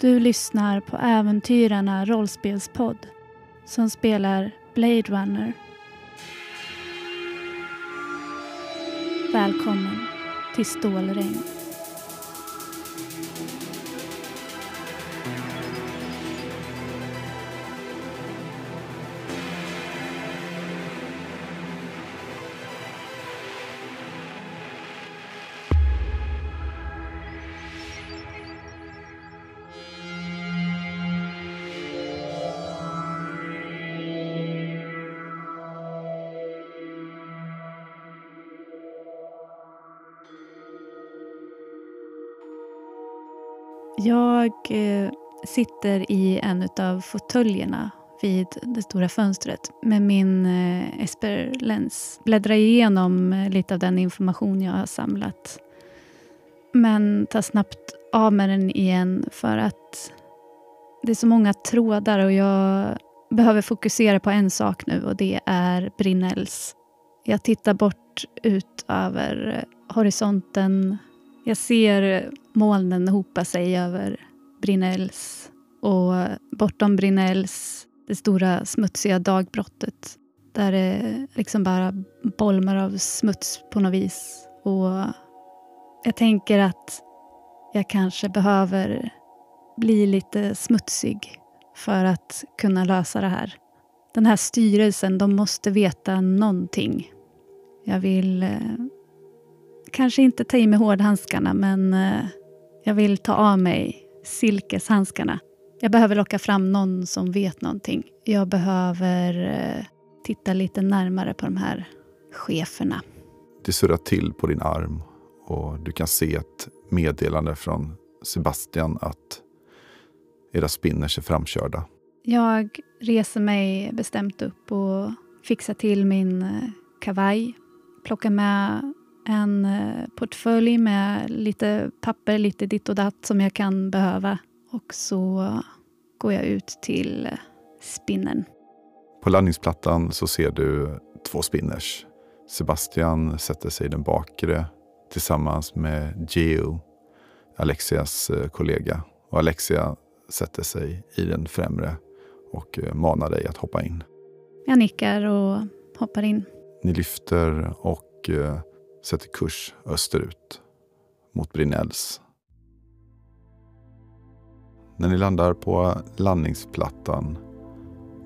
Du lyssnar på Äventyrarna rollspelspodd som spelar Blade Runner. Välkommen till Stålregn. Jag eh, sitter i en av fåtöljerna vid det stora fönstret med min eh, Esper-lens. Bläddrar igenom eh, lite av den information jag har samlat. Men tar snabbt av med den igen för att det är så många trådar och jag behöver fokusera på en sak nu och det är Brinnells. Jag tittar bort ut över horisonten jag ser molnen hopa sig över Brinells och bortom Brinells det stora smutsiga dagbrottet där det liksom bara bolmar av smuts på något vis. Och jag tänker att jag kanske behöver bli lite smutsig för att kunna lösa det här. Den här styrelsen, de måste veta någonting. Jag vill eh, kanske inte ta i med hårdhandskarna, men eh, jag vill ta av mig silkeshandskarna. Jag behöver locka fram någon som vet någonting. Jag behöver eh, titta lite närmare på de här cheferna. Det surrar till på din arm och du kan se ett meddelande från Sebastian att era spinners är framkörda. Jag reser mig bestämt upp och fixar till min eh, kavaj. Plockar med en eh, portfölj med lite papper, lite ditt och datt som jag kan behöva. Och så går jag ut till spinnen. På landningsplattan så ser du två spinners. Sebastian sätter sig i den bakre tillsammans med Geo, Alexias eh, kollega. Och Alexia sätter sig i den främre och eh, manar dig att hoppa in. Jag nickar och hoppar in. Ni lyfter och sätter kurs österut mot Brinells. När ni landar på landningsplattan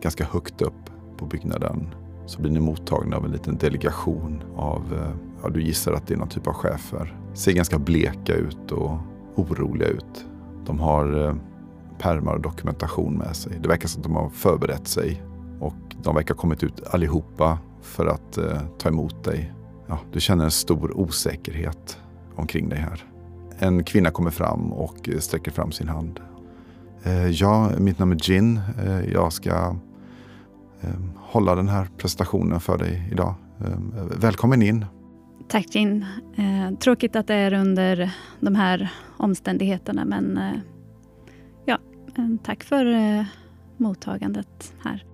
ganska högt upp på byggnaden så blir ni mottagna av en liten delegation av, ja du gissar att det är någon typ av chefer. Ser ganska bleka ut och oroliga ut. De har eh, pärmar och dokumentation med sig. Det verkar som att de har förberett sig och de verkar ha kommit ut allihopa för att eh, ta emot dig ja, du känner en stor osäkerhet omkring dig här. En kvinna kommer fram och eh, sträcker fram sin hand. Eh, ja, mitt namn är Jin. Eh, jag ska eh, hålla den här presentationen för dig idag. Ehm, välkommen in. Tack Jin. Eh, tråkigt att det är under de här omständigheterna men eh, ja, tack för mottagandet här.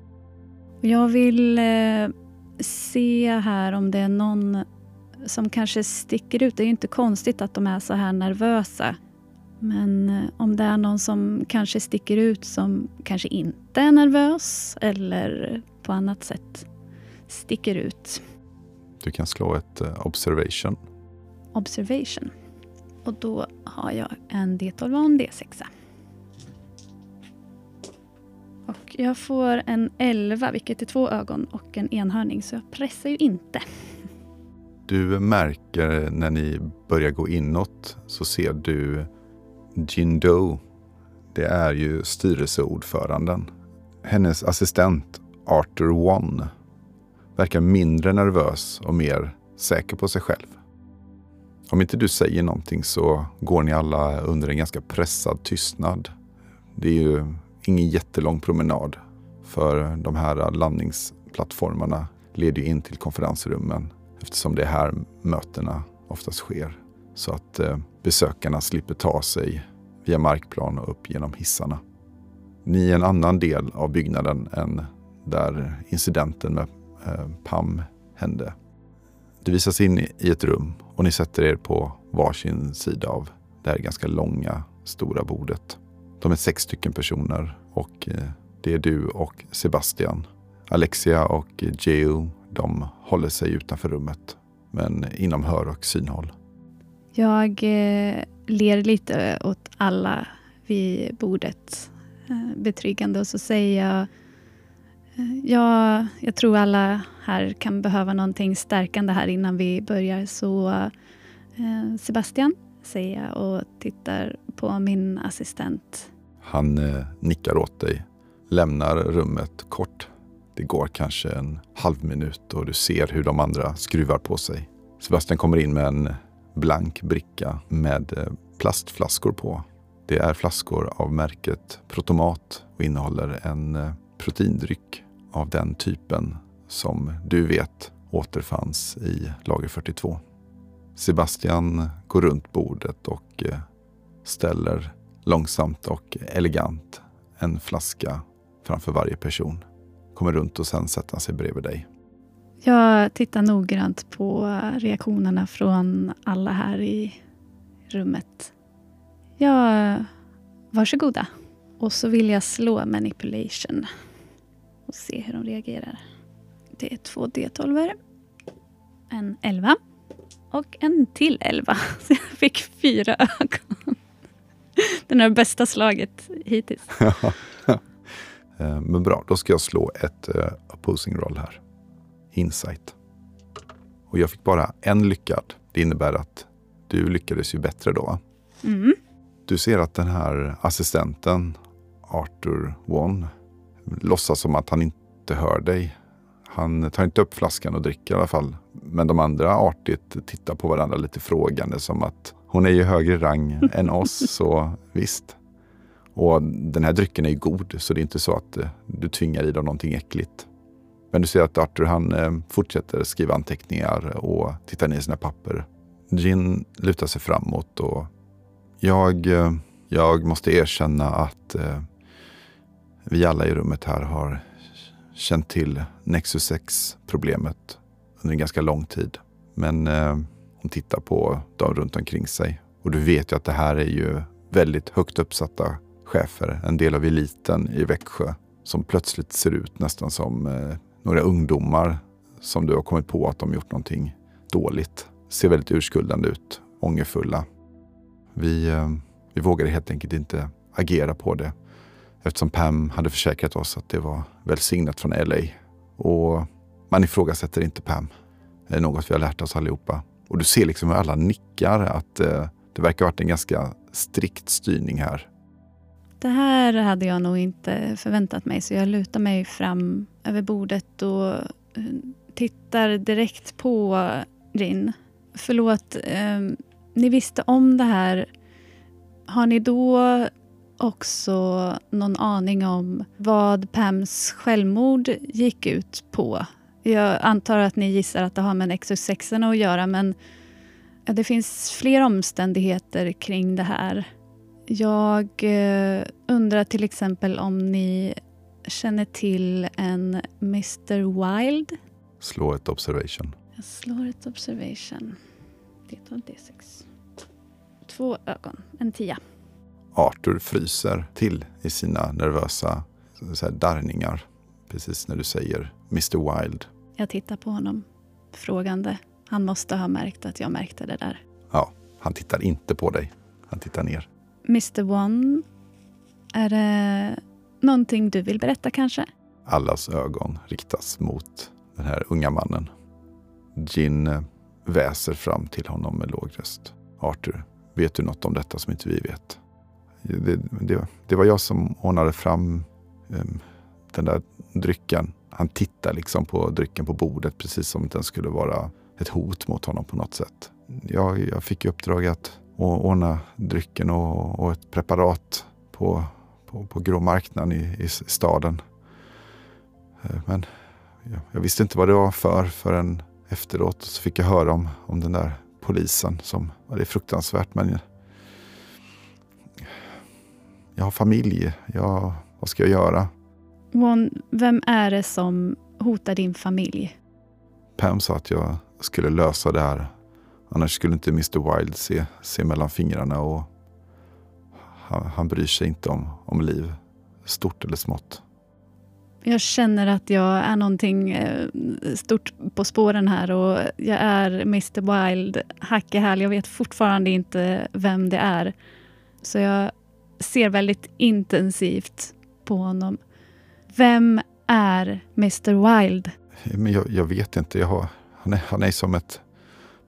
Jag vill se här om det är någon som kanske sticker ut. Det är inte konstigt att de är så här nervösa. Men eh, om det är någon som kanske sticker ut som kanske inte är nervös eller på annat sätt sticker ut. Du kan slå ett uh, observation. Observation. Och då har jag en D12 och en D6. Och jag får en 11, vilket är två ögon och en enhörning, så jag pressar ju inte. Du märker när ni börjar gå inåt så ser du Jindo. Det är ju styrelseordföranden. Hennes assistent Arthur One verkar mindre nervös och mer säker på sig själv. Om inte du säger någonting så går ni alla under en ganska pressad tystnad. Det är ju ingen jättelång promenad. För de här landningsplattformarna leder in till konferensrummen eftersom det är här mötena oftast sker. Så att eh, besökarna slipper ta sig via markplan och upp genom hissarna. Ni är en annan del av byggnaden än där incidenten med eh, PAM hände. Du visas in i ett rum och ni sätter er på varsin sida av det här ganska långa, stora bordet. De är sex stycken personer och eh, det är du och Sebastian. Alexia och eh, Geo, de håller sig utanför rummet, men inom hör och synhåll. Jag eh, ler lite åt alla vid bordet eh, betryggande och så säger jag eh, Ja, jag tror alla här kan behöva någonting stärkande här innan vi börjar. Så eh, Sebastian, säger jag och tittar på min assistent. Han eh, nickar åt dig, lämnar rummet kort. Det går kanske en halv minut och du ser hur de andra skruvar på sig. Sebastian kommer in med en blank bricka med eh, plastflaskor på. Det är flaskor av märket Protomat och innehåller en eh, proteindryck av den typen som du vet återfanns i lager 42. Sebastian går runt bordet och eh, ställer långsamt och elegant en flaska framför varje person. Kommer runt och sen sätter han sig bredvid dig. Jag tittar noggrant på reaktionerna från alla här i rummet. Ja, varsågoda. Och så vill jag slå manipulation och se hur de reagerar. Det är två D12. En 11 och en till 11. Så jag fick fyra ögon. Det är det bästa slaget hittills. Eh, men bra, då ska jag slå ett uh, opposing roll här. Insight. Och jag fick bara en lyckad. Det innebär att du lyckades ju bättre då. Mm. Du ser att den här assistenten, Arthur Won, låtsas som att han inte hör dig. Han tar inte upp flaskan och dricker i alla fall. Men de andra artigt tittar på varandra lite frågande som att hon är ju högre rang än oss, så visst. Och den här drycken är ju god, så det är inte så att eh, du tvingar i dem någonting äckligt. Men du ser att Arthur han eh, fortsätter skriva anteckningar och titta ner i sina papper. Gin lutar sig framåt och jag, eh, jag måste erkänna att vi alla i rummet här har känt till Nexus 6-problemet under en ganska lång tid. Men eh, hon tittar på dem runt omkring sig. Och du vet ju att det här är ju väldigt högt uppsatta chefer, en del av eliten i Växjö, som plötsligt ser ut nästan som eh, några ungdomar som du har kommit på att de gjort någonting dåligt. Ser väldigt urskuldande ut, ångerfulla. Vi, eh, vi vågade helt enkelt inte agera på det eftersom Pam hade försäkrat oss att det var välsignat från LA. Och man ifrågasätter inte Pam. Det är något vi har lärt oss allihopa. Och du ser liksom hur alla nickar att eh, det verkar ha varit en ganska strikt styrning här. Det här hade jag nog inte förväntat mig så jag lutar mig fram över bordet och eh, tittar direkt på Rin. Förlåt, eh, ni visste om det här. Har ni då också någon aning om vad Pams självmord gick ut på? Jag antar att ni gissar att det har med Nexus 6 att göra men det finns fler omständigheter kring det här. Jag eh, undrar till exempel om ni känner till en Mr Wild? Slå ett observation. Jag slår ett observation. Det tar D6. Två ögon, en tia. Arthur fryser till i sina nervösa så här, darrningar. Precis när du säger Mr Wild. Jag tittar på honom frågande. Han måste ha märkt att jag märkte det där. Ja, han tittar inte på dig. Han tittar ner. Mr One, är det någonting du vill berätta kanske? Allas ögon riktas mot den här unga mannen. Gin eh, väser fram till honom med låg röst. Arthur, vet du något om detta som inte vi vet? Det, det, det var jag som ordnade fram um, den där drycken. Han tittar liksom på drycken på bordet precis som den skulle vara ett hot mot honom på något sätt. Jag, jag fick i uppdrag att ordna drycken och, och ett preparat på, på, på grå marknaden i, i staden. Eh, men jag, jag, visste inte vad det var för förrän efteråt så fick jag höra om, om den där polisen. som Det är fruktansvärt men jag har familj. Jag, vad ska jag göra? Juan, vem är det som hotar din familj? Pam sa att jag skulle lösa det här. Annars skulle inte Mr Wild se, se mellan fingrarna. Och han, han bryr sig inte om, om liv, stort eller smått. Jag känner att jag är någonting eh, stort på spåren här och jag är Mr Wild, hack i häl. Jag vet fortfarande inte vem det är. Så jag ser väldigt intensivt på honom. Vem är Mr Wild? Men jag, jag vet inte. Jag har, han, är, han är som ett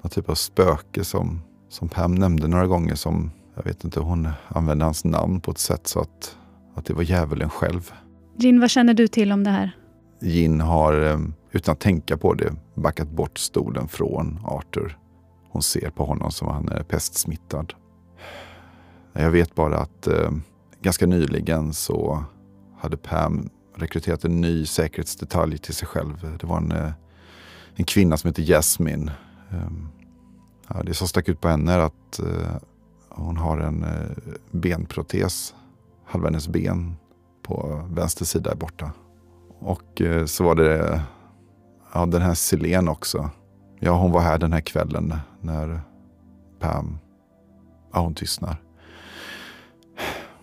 någon typ av spöke som, som Pam nämnde några gånger. Som, jag vet inte, hon använde hans namn på ett sätt så att, att det var djävulen själv. Gin, vad känner du till om det här? Gin har, eh, utan att tänka på det, backat bort stolen från Arthur. Hon ser på honom som han är pestsmittad. Jag vet bara att eh, ganska nyligen så hade Pam rekryterat en ny säkerhetsdetalj till sig själv. Det var en, eh, en kvinna som heter Jasmine. Ehm, ja, det som stack ut på henne är att eh, hon har en eh, benprotes. Halva hennes ben på vänster sida är borta. Och så var det ja, den här Selene också. Ja, hon var här den här kvällen när Pam, ja hon tystnar.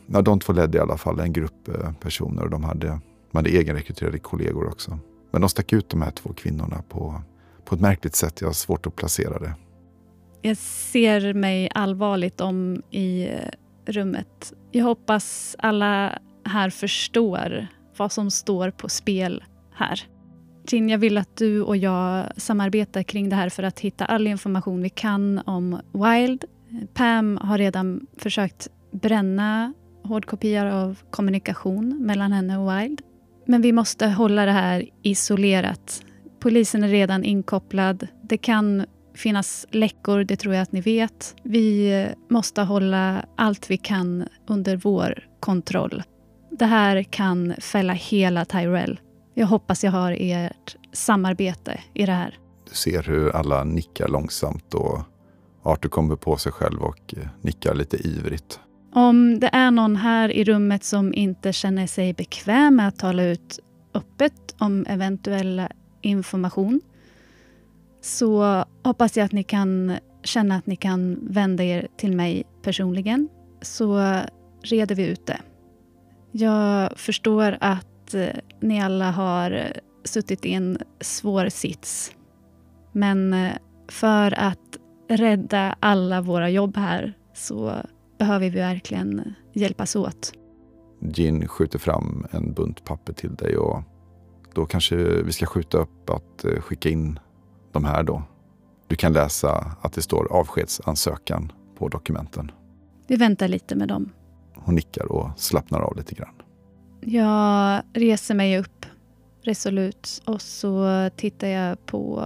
Ja, de två ledde i alla fall en grupp eh, personer och de hade, de hade egenrekryterade kollegor också. Men de stack ut de här två kvinnorna på, på ett märkligt sätt. Jag har svårt att placera det. Jag ser mig allvarligt om i eh, rummet. Jag hoppas alla här förstår vad som står på spel här. Jin, jag vill att du och jag samarbetar kring det här för att hitta all information vi kan om Wild. Pam har redan försökt bränna hårdkopior av kommunikation mellan henne och Wild. Men vi måste hålla det här isolerat. Polisen är redan inkopplad. Det kan finnas läckor, det tror jag att ni vet. Vi måste hålla allt vi kan under vår kontroll. Det här kan fälla hela Tyrell. Jag hoppas jag har ert samarbete i det här. Du ser hur alla nickar långsamt och Arthur kommer på sig själv och nickar lite ivrigt. Om det är någon här i rummet som inte känner sig bekväm med att tala ut öppet om eventuell information så hoppas jag att ni kan känna att ni kan vända er till mig personligen så reder vi ut det. Jag förstår att eh, ni alla har eh, suttit i en svår sits. Men eh, för att rädda alla våra jobb här så behöver vi verkligen hjälpas åt. Gin skjuter fram en bunt papper till dig och då kanske vi ska skjuta upp att eh, skicka in de här då. Du kan läsa att det står avskedsansökan på dokumenten. Vi väntar lite med dem. Hon nickar och slappnar av lite grann. Jag reser mig upp resolut och så tittar jag på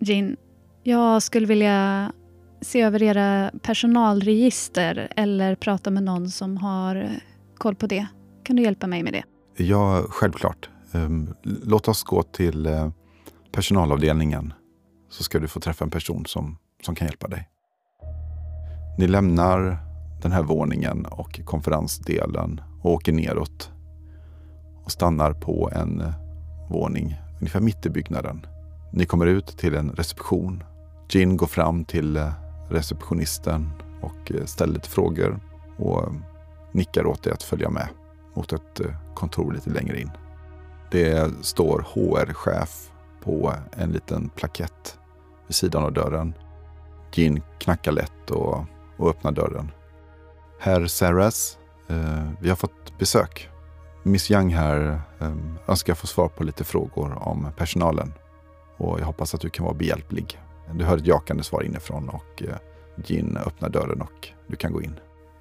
Gin. Jag skulle vilja se över era personalregister eller prata med någon som har koll på det. Kan du hjälpa mig med det? Ja, självklart. Ehm, låt oss gå till eh, personalavdelningen så ska du få träffa en person som, som kan hjälpa dig. Ni lämnar den här våningen och konferensdelen och åker neråt och stannar på en eh, våning ungefär mitt i byggnaden. Ni kommer ut till en reception. Gin går fram till eh, receptionisten och eh, ställer lite frågor och eh, nickar åt dig att följa med mot ett eh, kontor lite längre in. Det står HR-chef på en liten plakett vid sidan av dörren. Gin knackar lätt och, och öppnar dörren. Herr Saras, eh, vi har fått besök. Miss Young här eh, önskar få svar på lite frågor om personalen. Och jag hoppas att du kan vara behjälplig. Du hör ett jakande svar inifrån och eh, Gin öppnar dörren och du kan gå in.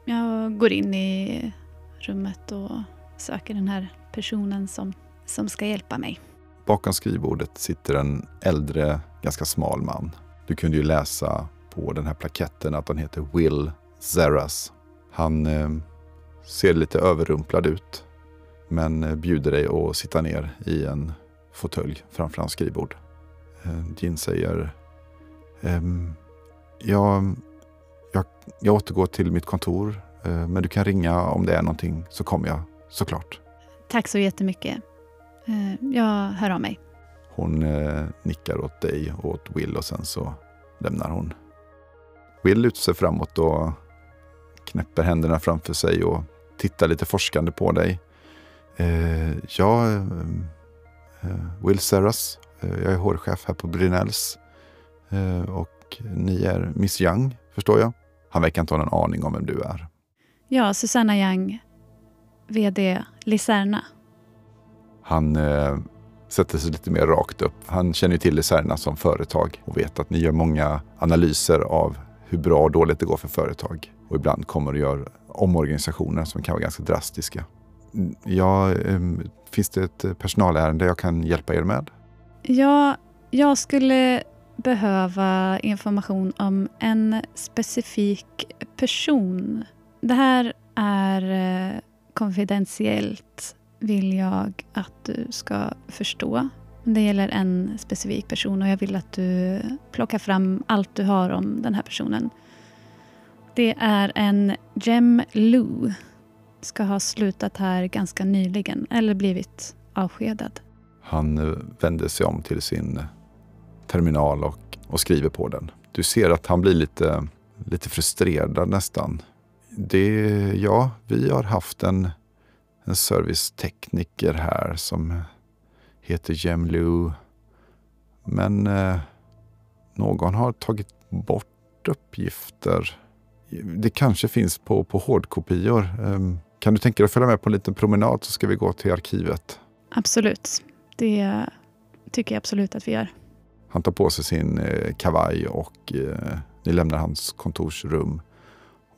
Jag går in i rummet och söker den här personen som, som ska hjälpa mig. Bakom skrivbordet sitter en äldre, ganska smal man. Du kunde ju läsa på den här plaketten att han heter Will Zeras. Han eh, ser lite överrumplad ut, men eh, bjuder dig att sitta ner i en fåtölj framför hans skrivbord. Eh, Gin säger jag, jag, jag återgår till mitt kontor, eh, men du kan ringa om det är någonting så kommer jag såklart. Tack så jättemycket. Eh, jag hör av mig. Hon eh, nickar åt dig och åt Will och sen så lämnar hon. Will lutar sig framåt och knäpper händerna framför sig och tittar lite forskande på dig. Ja, eh, eh Will Serras. Jag är hårchef här på Brynells. Eh, och ni är Miss Young, förstår jag. Han verkar inte ha någon aning om vem du är. Ja, Susanna Young, VD Liserna. Han eh, sätter sig lite mer rakt upp. Han känner till Liserna som företag och vet att ni gör många analyser av hur bra och dåligt det går för företag. Och ibland kommer och gör omorganisationer som kan vara ganska drastiska. Ja, eh, finns det ett personalärende jag kan hjälpa er med? Ja, jag skulle behöva information om en specifik person. Det här är eh, konfidentiellt vill jag att du ska förstå. Det gäller en specifik person och jag vill att du plockar fram allt du har om den här personen. Det är en Jem Lu. Ska ha slutat här ganska nyligen eller blivit avskedad. Han vände sig om till sin terminal och, och skriver på den. Du ser att han blir lite, lite frustrerad nästan. Det, ja, vi har haft en, en servicetekniker här som heter Jemlu. Men eh, någon har tagit bort uppgifter. Det kanske finns på, på hårdkopior. Eh, kan du tänka dig att följa med på en liten promenad så ska vi gå till arkivet? Absolut. Det tycker jag absolut att vi gör. Han tar på sig sin eh, kavaj och eh, ni lämnar hans kontorsrum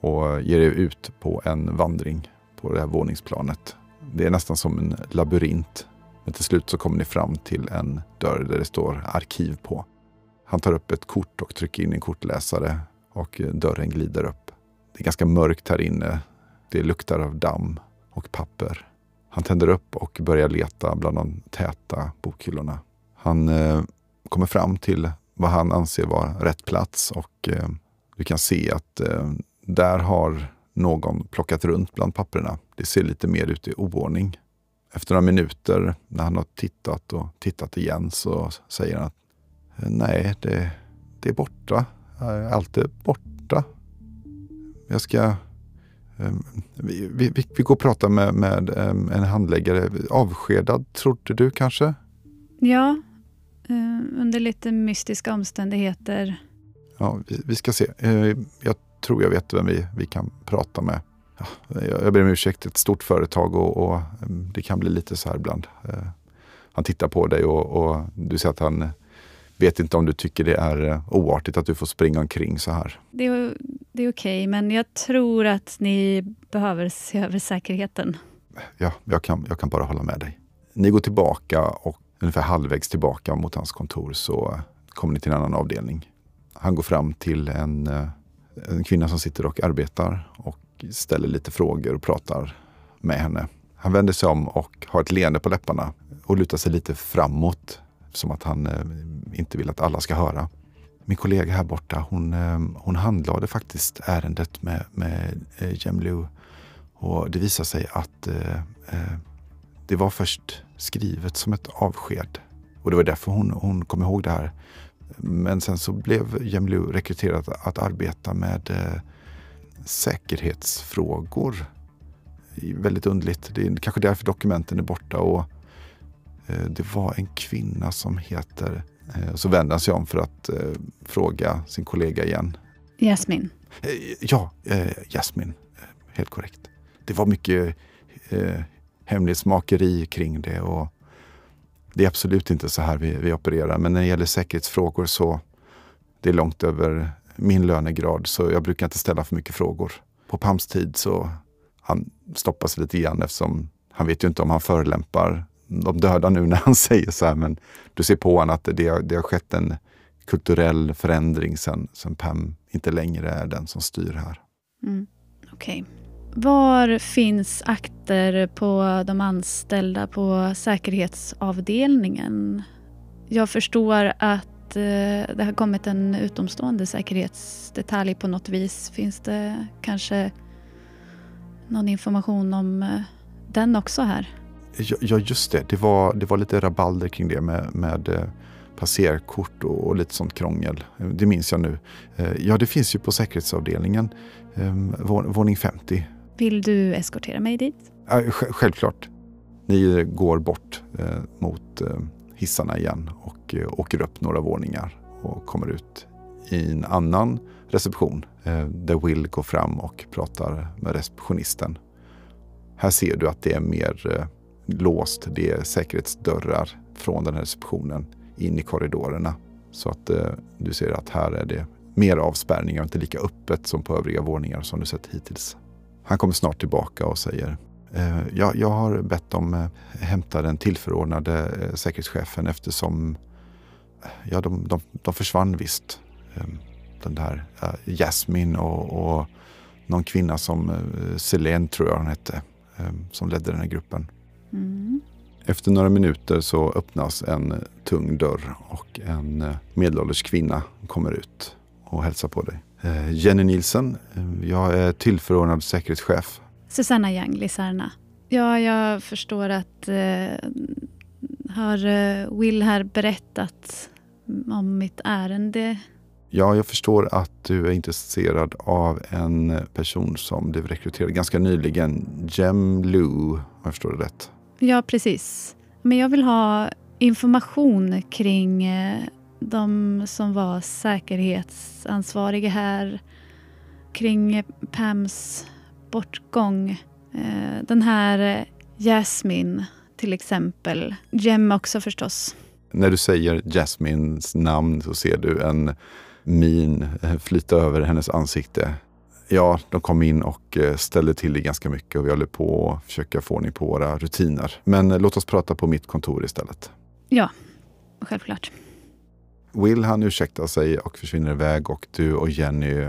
och ger er ut på en vandring på det här våningsplanet. Det är nästan som en labyrint. Men till slut så kommer ni fram till en dörr där det står arkiv på. Han tar upp ett kort och trycker in en kortläsare och eh, dörren glider upp. Det är ganska mörkt här inne. Det luktar av damm och papper. Han tänder upp och börjar leta bland de täta bokhyllorna. Han eh, kommer fram till vad han anser vara rätt plats och eh, du kan se att eh, där har någon plockat runt bland papperna. Det ser lite mer ut i oordning. Efter några minuter när han har tittat och tittat igen så säger han att eh, nej, det, det är borta. Eh, allt är borta. Jag ska... Ehm, vi, vi, vi, går och pratar med, med ehm, en handläggare. Avskedad, trodde du kanske? Ja, under lite mystiska omständigheter. Ja, vi, vi ska se. Uh, jag tror jag vet vem vi, vi kan prata med. Ja, jag ber om ursäkt, ett stort företag och, och, mm, det kan bli lite så här ibland. Uh, han tittar på dig och, och, du ser att han vet inte om du tycker det är oartigt att du får springa omkring så här. Det är, det är okej, okay, men jag tror att ni behöver se över säkerheten. Ja, jag kan, jag kan bara hålla med dig. Ni går tillbaka och ungefär halvvägs tillbaka mot hans kontor så kommer ni till en annan avdelning. Han går fram till en, eh, en kvinna som sitter och arbetar och ställer lite frågor och pratar med henne. Han vänder sig om och har ett leende på läpparna och lutar sig lite framåt som att han eh, inte vill att alla ska höra. Min kollega här borta, hon, eh, hon handlade faktiskt ärendet med, med Jemlu och det visar sig att eh, det var först skrivet som ett avsked. Och det var därför hon, hon kom ihåg det här. Men sen så blev Jemlu rekryterad att arbeta med eh, säkerhetsfrågor. Väldigt underligt. Det är kanske därför dokumenten är borta. Och eh, Det var en kvinna som heter... Eh, så vänder han sig om för att eh, fråga sin kollega igen. Jasmin. Eh, ja, eh, Jasmin. Helt korrekt. Det var mycket hemlighetsmakeri kring det. Och det är absolut inte så här vi, vi opererar. Men när det gäller säkerhetsfrågor så det är långt över min lönegrad så jag brukar inte ställa för mycket frågor. På Pams tid så han stoppas lite grann eftersom han vet ju inte om han förelämpar de döda nu när han säger så här. Men du ser på honom att det, det har skett en kulturell förändring sen, sen Pam inte längre är den som styr här. Mm. Okej. Okay. Var finns akter på de anställda på säkerhetsavdelningen? Jag förstår att eh, det har kommit en utomstående säkerhetsdetalj på något vis. Finns det kanske någon information om eh, den också här? Ja, just det. Det var, det var lite rabalder kring det med, med eh, passerkort och, och lite sånt krångel. Det minns jag nu. Ja, det finns ju på säkerhetsavdelningen, ehm, våning 50. Vill du eskortera mig dit? Självklart. Ni går bort eh, mot eh, hissarna igen och eh, åker upp några våningar och kommer ut i en annan reception där Will går fram och pratar med receptionisten. Här ser du att det är mer låst. Det är säkerhetsdörrar från den här receptionen in i korridorerna. Så att eh, du ser att här är det mer avspärrningar och inte lika öppet som på övriga våningar som du sett hittills. Han kommer snart tillbaka och säger eh, ja, jag har bett dem eh, hämta den tillförordnade eh, säkerhetschefen eftersom ja, de, de, de försvann visst. Eh, den där Jasmine och, och någon kvinna som Selene tror jag hon hette, eh, som ledde den här gruppen. Mm. Efter några minuter så öppnas en tung dörr och en medelålders kvinna kommer ut och hälsar på dig. Eh, Jenny Nielsen, eh, jag är tillförordnad säkerhetschef. Susanna Young, Lisarna. Ja, jag förstår att eh, har Will här berättat om mitt ärende? Ja, jag förstår att du är intresserad av en person som blev rekryterad ganska nyligen. Jem Lu, om jag förstår det rätt. Ja, precis. Men jag vill ha information kring eh, de som var säkerhetsansvariga här. Kring Pams bortgång. Eh, den här Jasmine till exempel. Jem också förstås. När du säger Jasmines namn så ser du en min eh, flyta över hennes ansikte. Ja, de kom in och eh, ställde till det ganska mycket och vi håller på att försöka få ordning på våra rutiner. Men eh, låt oss prata på mitt kontor istället. Ja, självklart. Will han ursäktar sig och försvinner iväg och du och Jenny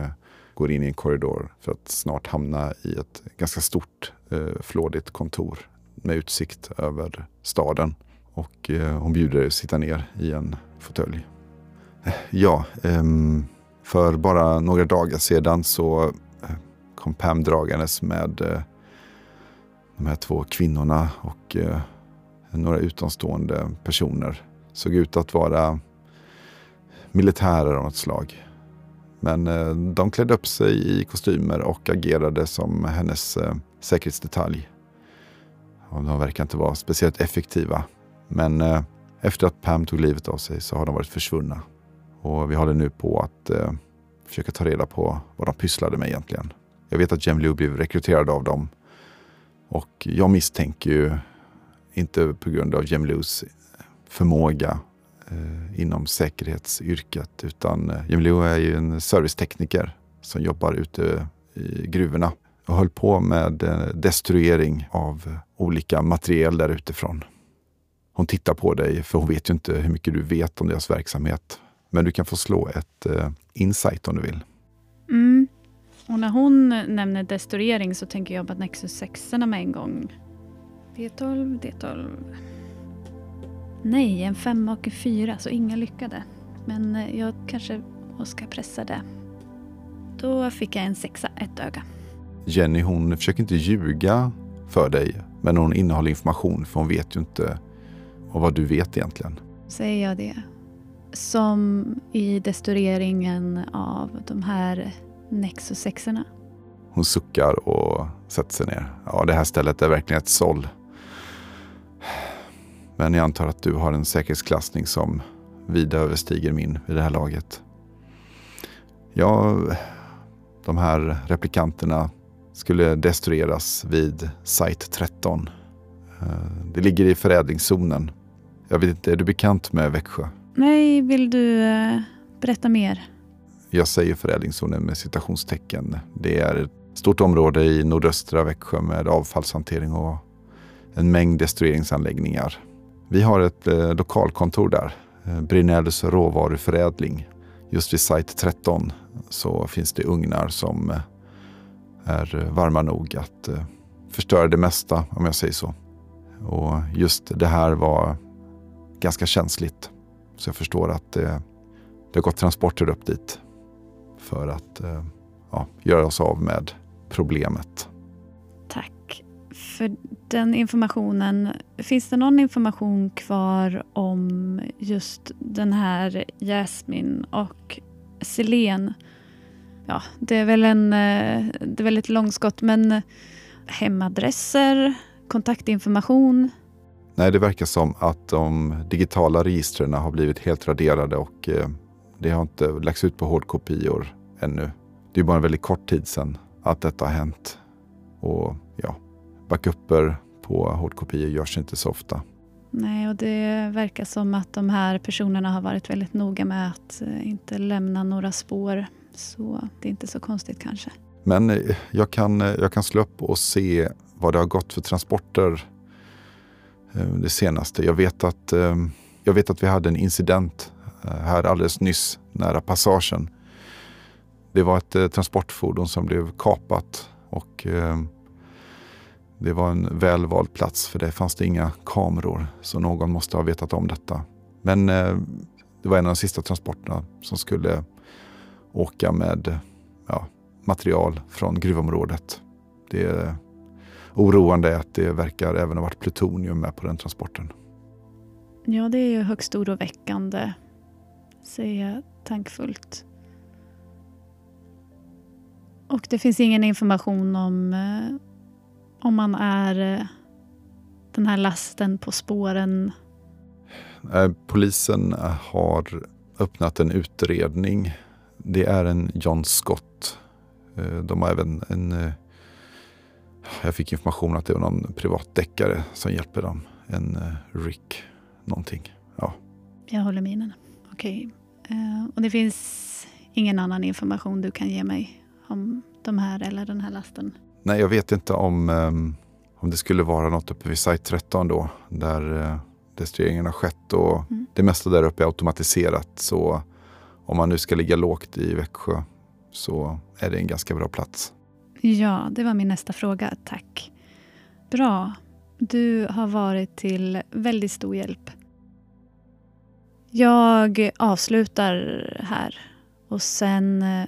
går in i en korridor för att snart hamna i ett ganska stort eh, flådigt kontor med utsikt över staden. Och eh, hon bjuder dig att sitta ner i en fåtölj. Eh, ja, eh, för bara några dagar sedan så eh, kom Pam dragandes med eh, de här två kvinnorna och eh, några utomstående personer. Såg ut att vara militärer av något slag. Men eh, de klädde upp sig i kostymer och agerade som hennes eh, säkerhetsdetalj. Och de verkar inte vara speciellt effektiva. Men eh, efter att Pam tog livet av sig så har de varit försvunna. Och vi håller nu på att eh, försöka ta reda på vad de pysslade med egentligen. Jag vet att Jem Liu blev rekryterad av dem. Och jag misstänker ju, inte på grund av Jem Lius förmåga Eh, inom säkerhetsyrket, utan eh, är ju en servicetekniker som jobbar ute i gruvorna och höll på med eh, destruering av olika materiel där utifrån. Hon tittar på dig, för hon vet ju inte hur mycket du vet om deras verksamhet. Men du kan få slå ett eh, insight om du vill. Mm. Och när hon eh, nämner destruering så tänker jag på Nexus 6 med en gång. D12, D12. Nej, en femma och en fyra, så inga lyckade. Men eh, jag kanske ska pressa det. Då fick jag en sexa, ett öga. Jenny hon försöker inte ljuga för dig, men hon innehåller information för hon vet ju inte vad du vet egentligen. Säger jag det? Som i destrueringen av de här Nexus 6 Hon suckar och sätter sig ner. Ja, det här stället är verkligen ett såll. Men jag antar att du har en säkerhetsklassning som vida överstiger min vid det här laget. Ja, de här replikanterna skulle destrueras vid Site 13. Eh, det ligger i förädlingszonen. Jag vet inte, är du bekant med Växjö? Nej, vill du eh, berätta mer? Jag säger förädlingszonen med citationstecken. Det är ett stort område i nordöstra Växjö med avfallshantering och en mängd destrueringsanläggningar. Vi har ett eh, lokalkontor där, eh, Brinells råvaruförädling. Just vid Site 13 så finns det ugnar som eh, är varma nog att eh, förstöra det mesta, om jag säger så. Och just det här var ganska känsligt. Så jag förstår att det, det har gått transporter upp dit för att eh, ja, göra oss av med problemet. För den informationen, finns det någon information kvar om just den här Jasmin och Selene? Ja, det är väl en, eh, det är väl ett långskott, men hemadresser, kontaktinformation? Nej, det verkar som att de digitala registren har blivit helt raderade och eh, det har inte lagts ut på hårdkopior ännu. Det är bara en väldigt kort tid sedan att detta har hänt. Och backuper på hårdkopior görs inte så ofta. Nej, och det verkar som att de här personerna har varit väldigt noga med att eh, inte lämna några spår. Så det är inte så konstigt kanske. Men eh, jag kan, eh, jag kan slå upp och se vad det har gått för transporter det senaste. Jag vet att, jag vet att vi hade en incident här alldeles nyss nära passagen. Det var ett transportfordon som blev kapat och det var en välvald plats för det fanns det inga kameror. Så någon måste ha vetat om detta. Men eh, det var en av de sista transporterna som skulle åka med ja, material från gruvområdet. Det är oroande att det verkar även ha varit plutonium med på den transporten. Ja, det är ju högst oroväckande, säger jag tankfullt. Och det finns ingen information om eh, om man är eh, den här lasten på spåren? Polisen har öppnat en utredning. Det är en John Scott. Eh, de har även en... Eh, jag fick information att det var någon privatdeckare som hjälper dem. En Rick någonting. Ja. Jag håller med. Okej. Okay. Och det finns ingen annan information du kan ge mig om de här eller den här lasten? Nej, jag vet inte om, um, om det skulle vara något uppe vid Site 13 då, där destrueringen har skett. Och mm. Det mesta där uppe är automatiserat. Så om man nu ska ligga lågt i Växjö så är det en ganska bra plats. Ja, det var min nästa fråga. Tack. Bra. Du har varit till väldigt stor hjälp. Jag avslutar här och sen eh,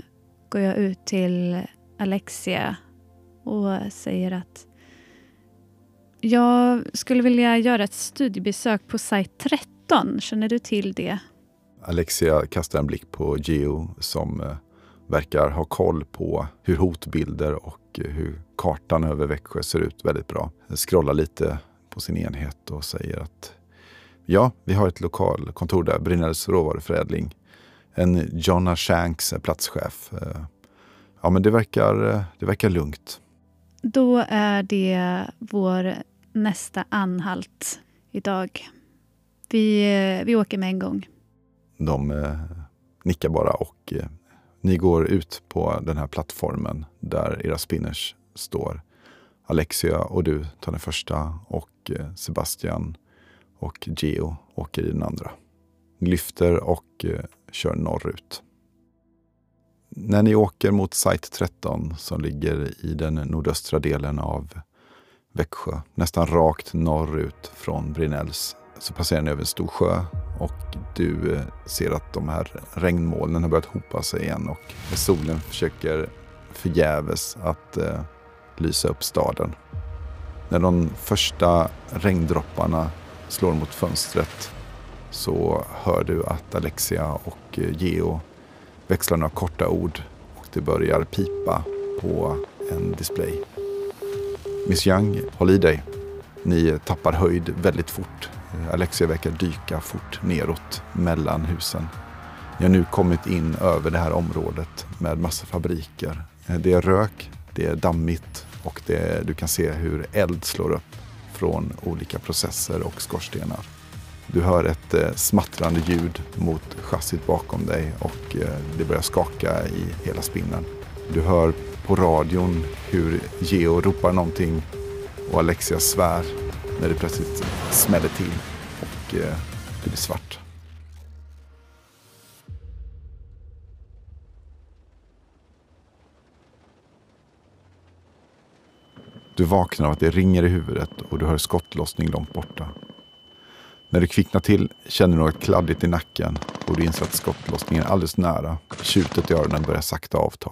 går jag ut till Alexia och säger att jag skulle vilja göra ett studiebesök på sajt 13. Känner du till det? Alexia kastar en blick på Geo som eh, verkar ha koll på hur hotbilder och eh, hur kartan över Växjö ser ut väldigt bra. Scrollar lite på sin enhet och säger att ja, vi har ett lokalkontor där, Brynäs råvaruförädling. En Jonna Shanks platschef. Eh, ja, men det verkar, det verkar lugnt. Då är det vår nästa anhalt idag. Vi, vi åker med en gång. De eh, nickar bara och eh, ni går ut på den här plattformen där era spinners står. Alexia och du tar den första och eh, Sebastian och Geo åker i den andra. Ni lyfter och eh, kör norrut. När ni åker mot Site 13 som ligger i den nordöstra delen av Växjö, nästan rakt norrut från Brinells, så passerar ni över en stor sjö och du eh, ser att de här regnmolnen har börjat hopa sig igen och solen försöker förgäves att eh, lysa upp staden. När de första regndropparna slår mot fönstret så hör du att Alexia och eh, Geo växlar några korta ord och det börjar pipa på en display. Miss Young, håll i dig. Ni tappar höjd väldigt fort. Alexia verkar dyka fort neråt mellan husen. Ni har nu kommit in över det här området med massa fabriker. Det är rök, det är dammigt och det, du kan se hur eld slår upp från olika processer och skorstenar. Du hör ett eh, smattrande ljud mot chassit bakom dig och eh, det börjar skaka i hela spinnen. Du hör på radion hur Geo ropar någonting och Alexia svär när det plötsligt smäller till och eh, det blir svart. Du vaknar av att det ringer i huvudet och du hör skottlossning långt borta. När du kvicknar till känner du något kladdigt i nacken och du inser att skottlossningen är alldeles nära. Tjutet i öronen börjar sakta avta.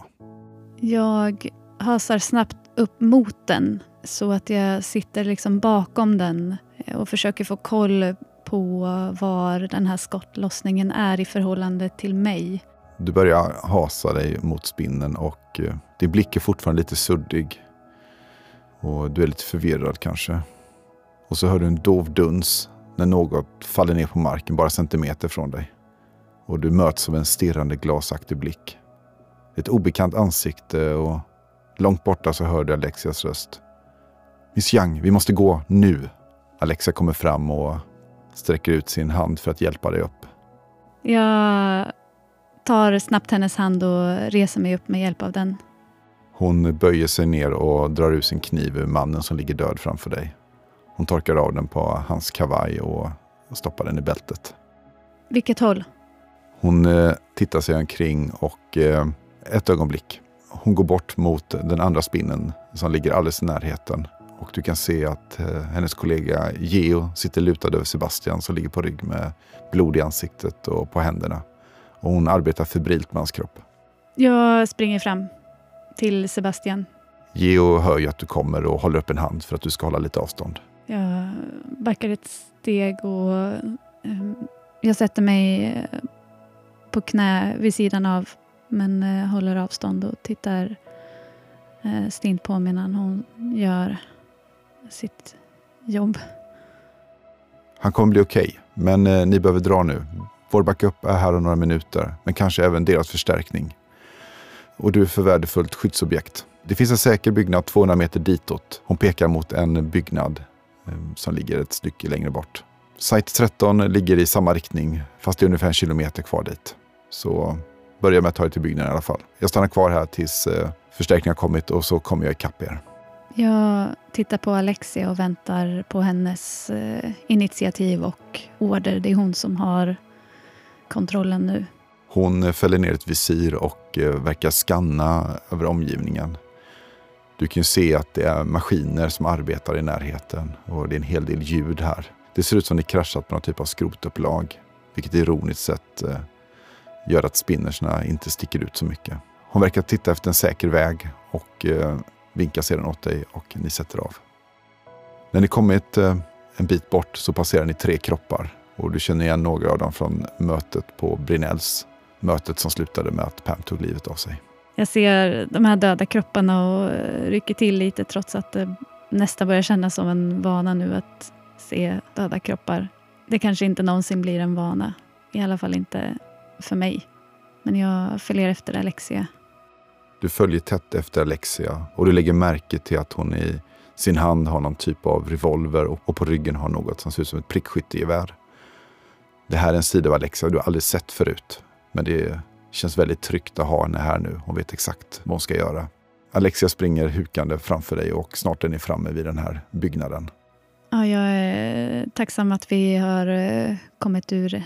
Jag hasar snabbt upp mot den Så att jag sitter liksom bakom den och försöker få koll på var den här skottlossningen är i förhållande till mig. Du börjar hasa dig mot spinnen och eh, din blick är fortfarande lite suddig. Och du är lite förvirrad kanske. Och så hör du en dov duns när något faller ner på marken bara centimeter från dig. Och du möts av en stirrande glasaktig blick. Ett obekant ansikte och långt borta så hör du Alexias röst. Miss Young, vi måste gå nu. Alexia kommer fram och sträcker ut sin hand för att hjälpa dig upp. Jag tar snabbt hennes hand och reser mig upp med hjälp av den. Hon böjer sig ner och drar ut sin kniv ur mannen som ligger död framför dig. Hon torkar av den på hans kavaj och stoppar den i bältet. Vilket håll? Hon eh, tittar sig omkring och eh, ett ögonblick. Hon går bort mot den andra spinnen som ligger alldeles i närheten. Och du kan se att eh, hennes kollega Geo sitter lutad över Sebastian som ligger på rygg med blod i ansiktet och på händerna. Och hon arbetar febrilt med hans kropp. Jag springer fram till Sebastian. Geo hör ju att du kommer och håller upp en hand för att du ska hålla lite avstånd. Jag backar ett steg och ehm, jag sätter mig eh, på knä vid sidan av men eh, håller avstånd och tittar eh, stint på medan hon gör sitt jobb. Han kommer bli okej, okay, men ni behöver dra nu. Vår backup är här om några minuter, men kanske även deras förstärkning. Och du är för värdefullt skyddsobjekt. Det finns en säker byggnad 200 meter ditåt. Hon pekar mot en byggnad som ligger ett stycke längre bort. Site 13 ligger i samma riktning, fast det är ungefär en kilometer kvar dit. Så börja med att ta er till byggnaden i alla fall. Jag stannar kvar här tills eh, förstärkningen har kommit och så kommer jag ikapp er. Jag tittar på Alexia och väntar på hennes eh, initiativ och order. Det är hon som har kontrollen nu. Hon eh, fäller ner ett visir och verkar skanna över omgivningen. Du kan se att det är maskiner som arbetar i närheten och det är en hel del ljud här. Det ser ut som det kraschat på någon typ av skrotupplag, vilket ironiskt sett eh, gör att spinnersna inte sticker ut så mycket. Hon verkar titta efter en säker väg och eh, vinkar sedan åt dig och ni sätter av. När ni kommit eh, en bit bort så passerar ni tre kroppar och du känner igen några av dem från mötet på Brinells. Mötet som slutade med att Pam tog livet av sig. Jag ser de här döda kropparna och eh, rycker till lite trots att eh, det nästan börjar kännas som en vana nu att se döda kroppar. Det kanske inte någonsin blir en vana. I alla fall inte för mig. Men jag följer efter Alexia. Du följer tätt efter Alexia och du lägger märke till att hon i sin hand har någon typ av revolver och på ryggen har något som ser ut som ett prickskyttegevär. Det här är en sida av Alexia du aldrig sett förut. Men det känns väldigt tryggt att ha henne här nu. Hon vet exakt vad hon ska göra. Alexia springer hukande framför dig och snart är ni framme vid den här byggnaden. Ja, jag är tacksam att vi har eh, kommit ur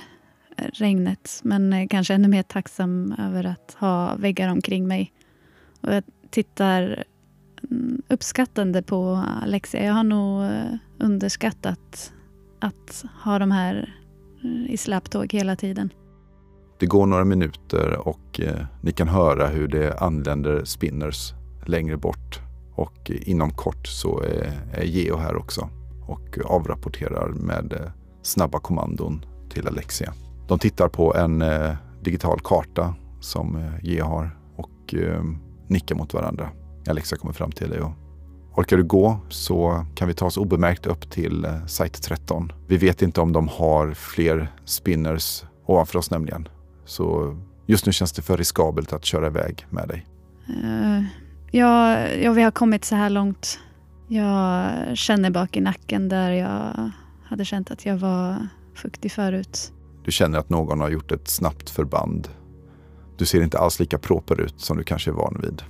regnet. Men eh, kanske ännu mer tacksam över att ha väggar omkring mig. Och jag tittar mm, uppskattande på Alexia. Jag har nog eh, underskattat att ha de här mm, i släptåg hela tiden. Det går några minuter och eh, ni kan höra hur det anländer spinners längre bort. Och eh, inom kort så eh, är, Geo här också och avrapporterar med snabba kommandon till Alexia. De tittar på en digital karta som Geo har och nickar mot varandra. Alexia kommer fram till dig och Orkar du gå så kan vi ta oss obemärkt upp till Site 13. Vi vet inte om de har fler spinners ovanför oss nämligen. Så just nu känns det för riskabelt att köra iväg med dig. Uh, ja, ja, vi har kommit så här långt. Jag känner bak i nacken där jag hade känt att jag var fuktig förut. Du känner att någon har gjort ett snabbt förband. Du ser inte alls lika proper ut som du kanske är van vid.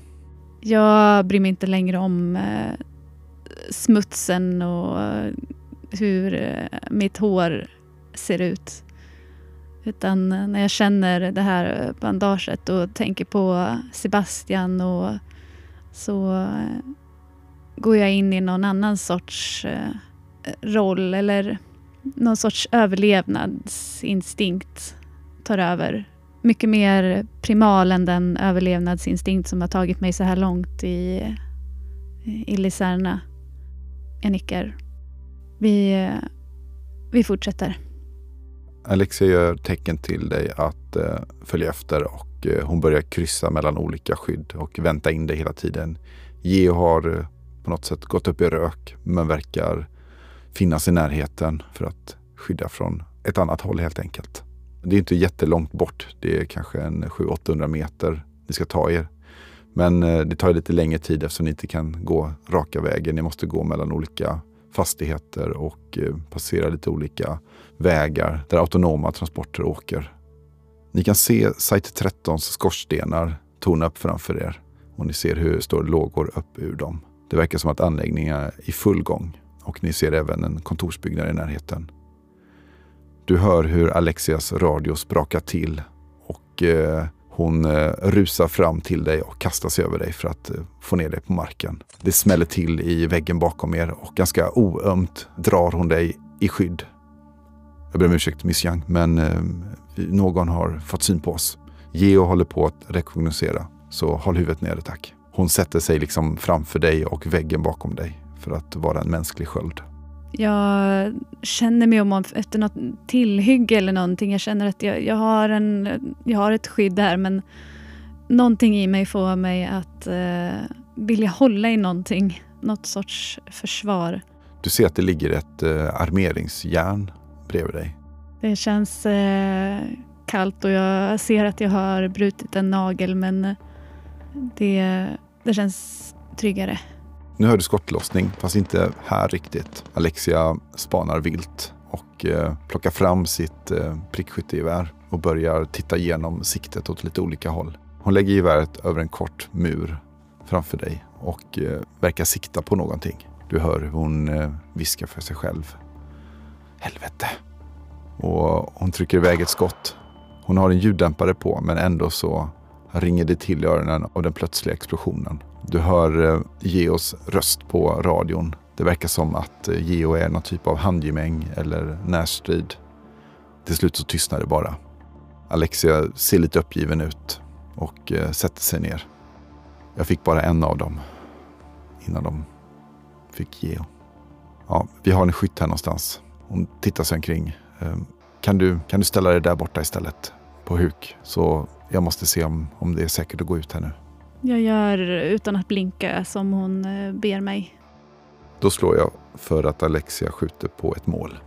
Jag bryr mig inte längre om eh, smutsen och hur eh, mitt hår ser ut. Utan eh, när jag känner det här bandaget och tänker på Sebastian och så eh, går jag in i någon annan sorts eh, roll eller någon sorts överlevnadsinstinkt tar över. Mycket mer primal än den överlevnadsinstinkt som har tagit mig så här långt i, i Liserna. Jag nickar. Vi, vi fortsätter. Alexia gör tecken till dig att eh, följa efter och eh, hon börjar kryssa mellan olika skydd och vänta in dig hela tiden. Geo har eh, på något sätt gått upp i rök men verkar finnas i närheten för att skydda från ett annat håll helt enkelt. Det är inte jättelångt bort. Det är kanske en 700-800 meter ni ska ta er. Men eh, det tar lite längre tid eftersom ni inte kan gå raka vägen. Ni måste gå mellan olika fastigheter och eh, passera lite olika vägar där autonoma transporter åker. Ni kan se Site 13s skorstenar torna upp framför er och ni ser hur det står lågor upp ur dem. Det verkar som att anläggningen är i full gång och ni ser även en kontorsbyggnad i närheten. Du hör hur Alexias radio sprakar till och eh, hon eh, rusar fram till dig och kastar sig över dig för att eh, få ner dig på marken. Det smäller till i väggen bakom er och ganska oömt drar hon dig i skydd jag ber om ursäkt Miss Young, men eh, någon har fått syn på oss. Geo håller på att rekognosera, så håll huvudet nere tack. Hon sätter sig liksom framför dig och väggen bakom dig för att vara en mänsklig sköld. Jag känner mig om efter något tillhygge eller någonting. Jag känner att jag, jag, har, en, jag har ett skydd här men någonting i mig får mig att eh, vilja hålla i någonting. Något sorts försvar. Du ser att det ligger ett eh, armeringsjärn bredvid dig. Det känns eh, kallt och jag ser att jag har brutit en nagel men det, det känns tryggare. Nu hör du skottlossning, fast inte här riktigt. Alexia spanar vilt och eh, plockar fram sitt eh, prickskyttegevär och börjar titta igenom siktet åt lite olika håll. Hon lägger geväret över en kort mur framför dig och eh, verkar sikta på någonting. Du hör hur hon eh, viskar för sig själv. Helvete. Och hon trycker iväg ett skott. Hon har en ljuddämpare på men ändå så ringer det till i öronen av den plötsliga explosionen. Du hör eh, Geos röst på radion. Det verkar som att eh, Geo är någon typ av handgemäng eller närstrid. Till slut så tystnar det bara. Alexia ser lite uppgiven ut och eh, sätter sig ner. Jag fick bara en av dem innan de fick Geo. Ja, vi har en skytt här någonstans. Hon tittar sig omkring. Ehm, kan du, kan du ställa dig där borta istället? På huk. Så jag måste se om, om det är säkert att gå ut här nu. Jag gör utan att blinka som hon eh, ber mig. Då slår jag för att Alexia skjuter på ett mål.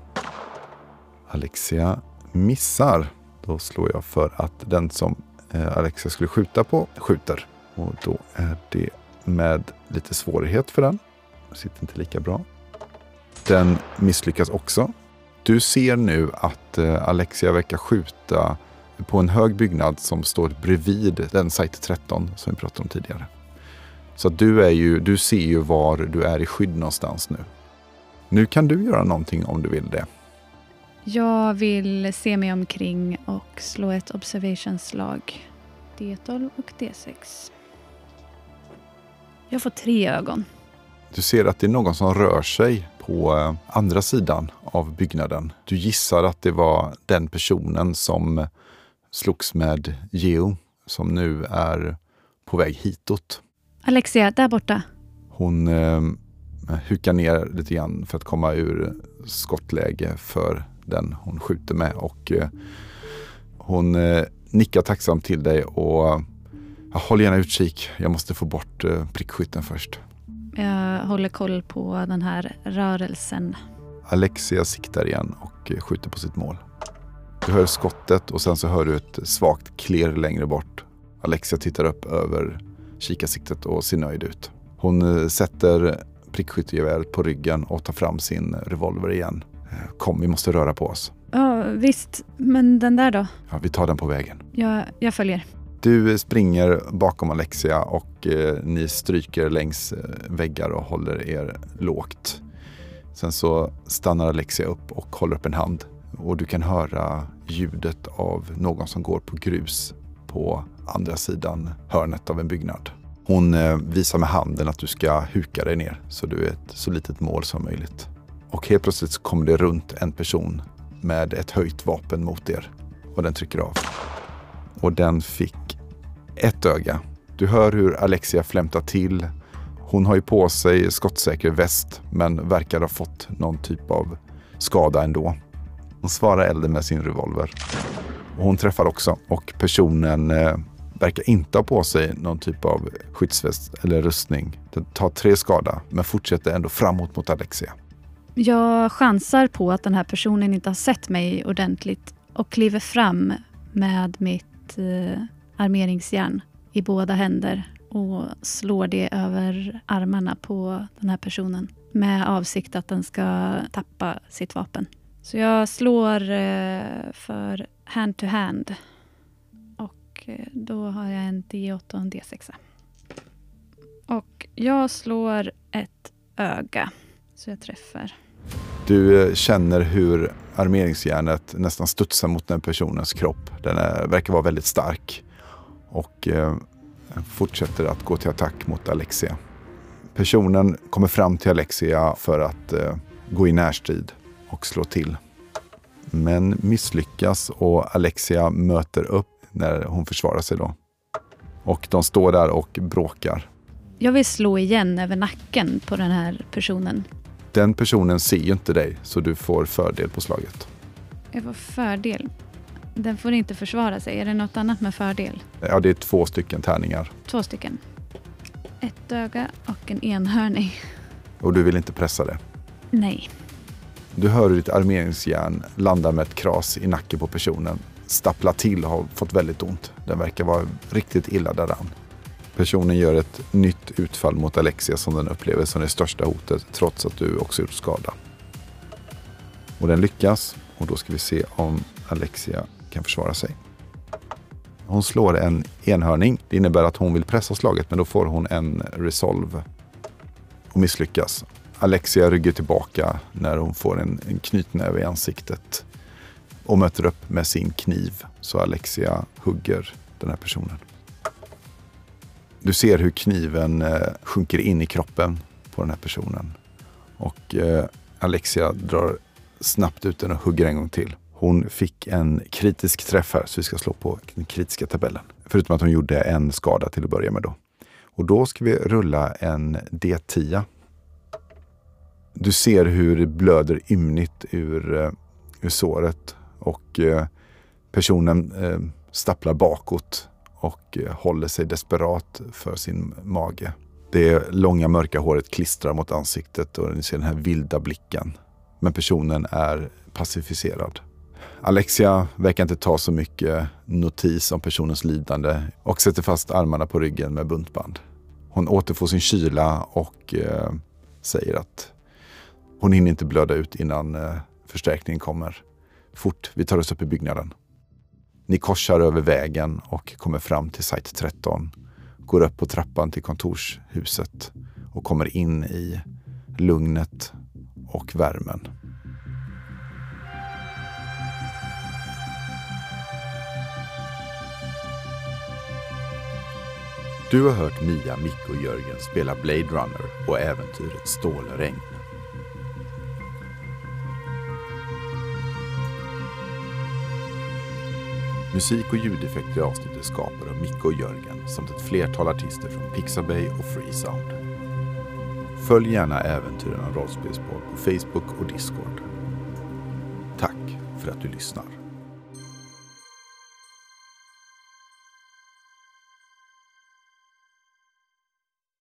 Alexia missar. Då slår jag för att den som eh, Alexia skulle skjuta på skjuter. Och då är det med lite svårighet för den. Sitter inte lika bra. Den misslyckas också. Du ser nu att eh, Alexia verkar skjuta på en hög byggnad som står bredvid den Site 13 som vi pratade om tidigare. Så du, är ju, du ser ju var du är i skydd någonstans nu. Nu kan du göra någonting om du vill det. Jag vill se mig omkring och slå ett observationslag. D12 och D6. Jag får tre ögon. Du ser att det är någon som rör sig på eh, andra sidan av byggnaden. Du gissar att det var den personen som slogs med Geo som nu är på väg hitåt. Alexia, där borta. Hon eh, hukar ner lite grann för att komma ur skottläge för den hon skjuter med och eh, hon eh, nickar tacksamt till dig och håll gärna utkik. Jag måste få bort eh, prickskytten först. Jag håller koll på den här rörelsen. Alexia siktar igen och skjuter på sitt mål. Du hör skottet och sen så hör du ett svagt klirr längre bort. Alexia tittar upp över kikarsiktet och ser nöjd ut. Hon eh, sätter prickskyttegeväret på ryggen och tar fram sin revolver igen. Eh, kom, vi måste röra på oss. Ja, visst. Men den där då? Ja, vi tar den på vägen. Jag, jag följer. Du springer bakom Alexia och eh, ni stryker längs eh, väggar och håller er lågt. Sen så stannar Alexia upp och håller upp en hand och du kan höra ljudet av någon som går på grus på andra sidan hörnet av en byggnad. Hon eh, visar med handen att du ska huka dig ner så du är ett så litet mål som möjligt. Och helt plötsligt så kommer det runt en person med ett höjt vapen mot er och den trycker av. Och den fick ett öga. Du hör hur Alexia flämtar till. Hon har ju på sig skottsäker väst men verkar ha fått någon typ av skada ändå. Hon svarar elden med sin revolver. Och hon träffar också och personen eh, verkar inte ha på sig någon typ av skyddsväst eller rustning. Den tar tre skada men fortsätter ändå framåt mot Alexia. Jag chansar på att den här personen inte har sett mig ordentligt och kliver fram med mitt eh, armeringsjärn i båda händer och slår det över armarna på den här personen med avsikt att den ska tappa sitt vapen. Så jag slår eh, för hand to hand. Och eh, då har jag en D8 och en D6. Och jag slår ett öga. Så jag träffar. Du eh, känner hur armeringsjärnet nästan studsar mot den personens kropp. Den är, verkar vara väldigt stark. Och eh, fortsätter att gå till attack mot Alexia. Personen kommer fram till Alexia för att eh, gå i närstrid och slå till. Men misslyckas och Alexia möter upp när hon försvarar sig då. Och de står där och bråkar. Jag vill slå igen över nacken på den här personen. Den personen ser ju inte dig så du får fördel på slaget. Jag får fördel. Den får inte försvara sig. Är det något annat med fördel? Ja, det är två stycken tärningar. Två stycken. Ett öga och en enhörning. Och du vill inte pressa det? Nej. Du hör hur ditt armeringsjärn landar med ett kras i nacken på personen. Stapplar till och har fått väldigt ont. Den verkar vara riktigt illa däran. Personen gör ett nytt utfall mot Alexia som den upplever som det största hotet trots att du också gjort skada. Och den lyckas och då ska vi se om Alexia kan försvara sig. Hon slår en enhörning. Det innebär att hon vill pressa slaget men då får hon en resolve och misslyckas. Alexia rygger tillbaka när hon får en, en knytnäve i ansiktet och möter upp med sin kniv. Så Alexia hugger den här personen. Du ser hur kniven eh, sjunker in i kroppen på den här personen. Och eh, Alexia drar snabbt ut den och hugger en gång till. Hon fick en kritisk träff här, så vi ska slå på den kritiska tabellen. Förutom att hon gjorde en skada till att börja med då. Och då ska vi rulla en D10. Du ser hur det blöder ymnigt ur, eh, ur såret och eh, personen eh, stapplar bakåt och håller sig desperat för sin mage. Det långa mörka håret klistrar mot ansiktet och ni ser den här vilda blicken. Men personen är pacificerad. Alexia verkar inte ta så mycket notis om personens lidande och sätter fast armarna på ryggen med buntband. Hon återfår sin kyla och eh, säger att hon hinner inte blöda ut innan eh, förstärkningen kommer. Fort, vi tar oss upp i byggnaden. Ni korsar över vägen och kommer fram till site 13. Går upp på trappan till kontorshuset och kommer in i lugnet och värmen. Du har hört Mia, Micke och Jörgen spela Blade Runner och äventyret Stålregn. Musik och ljudeffekter i avsnittet skapade av Micke och Jörgen samt ett flertal artister från Pixabay och Freesound. Följ gärna äventyren av rollspelspodd på Facebook och Discord. Tack för att du lyssnar.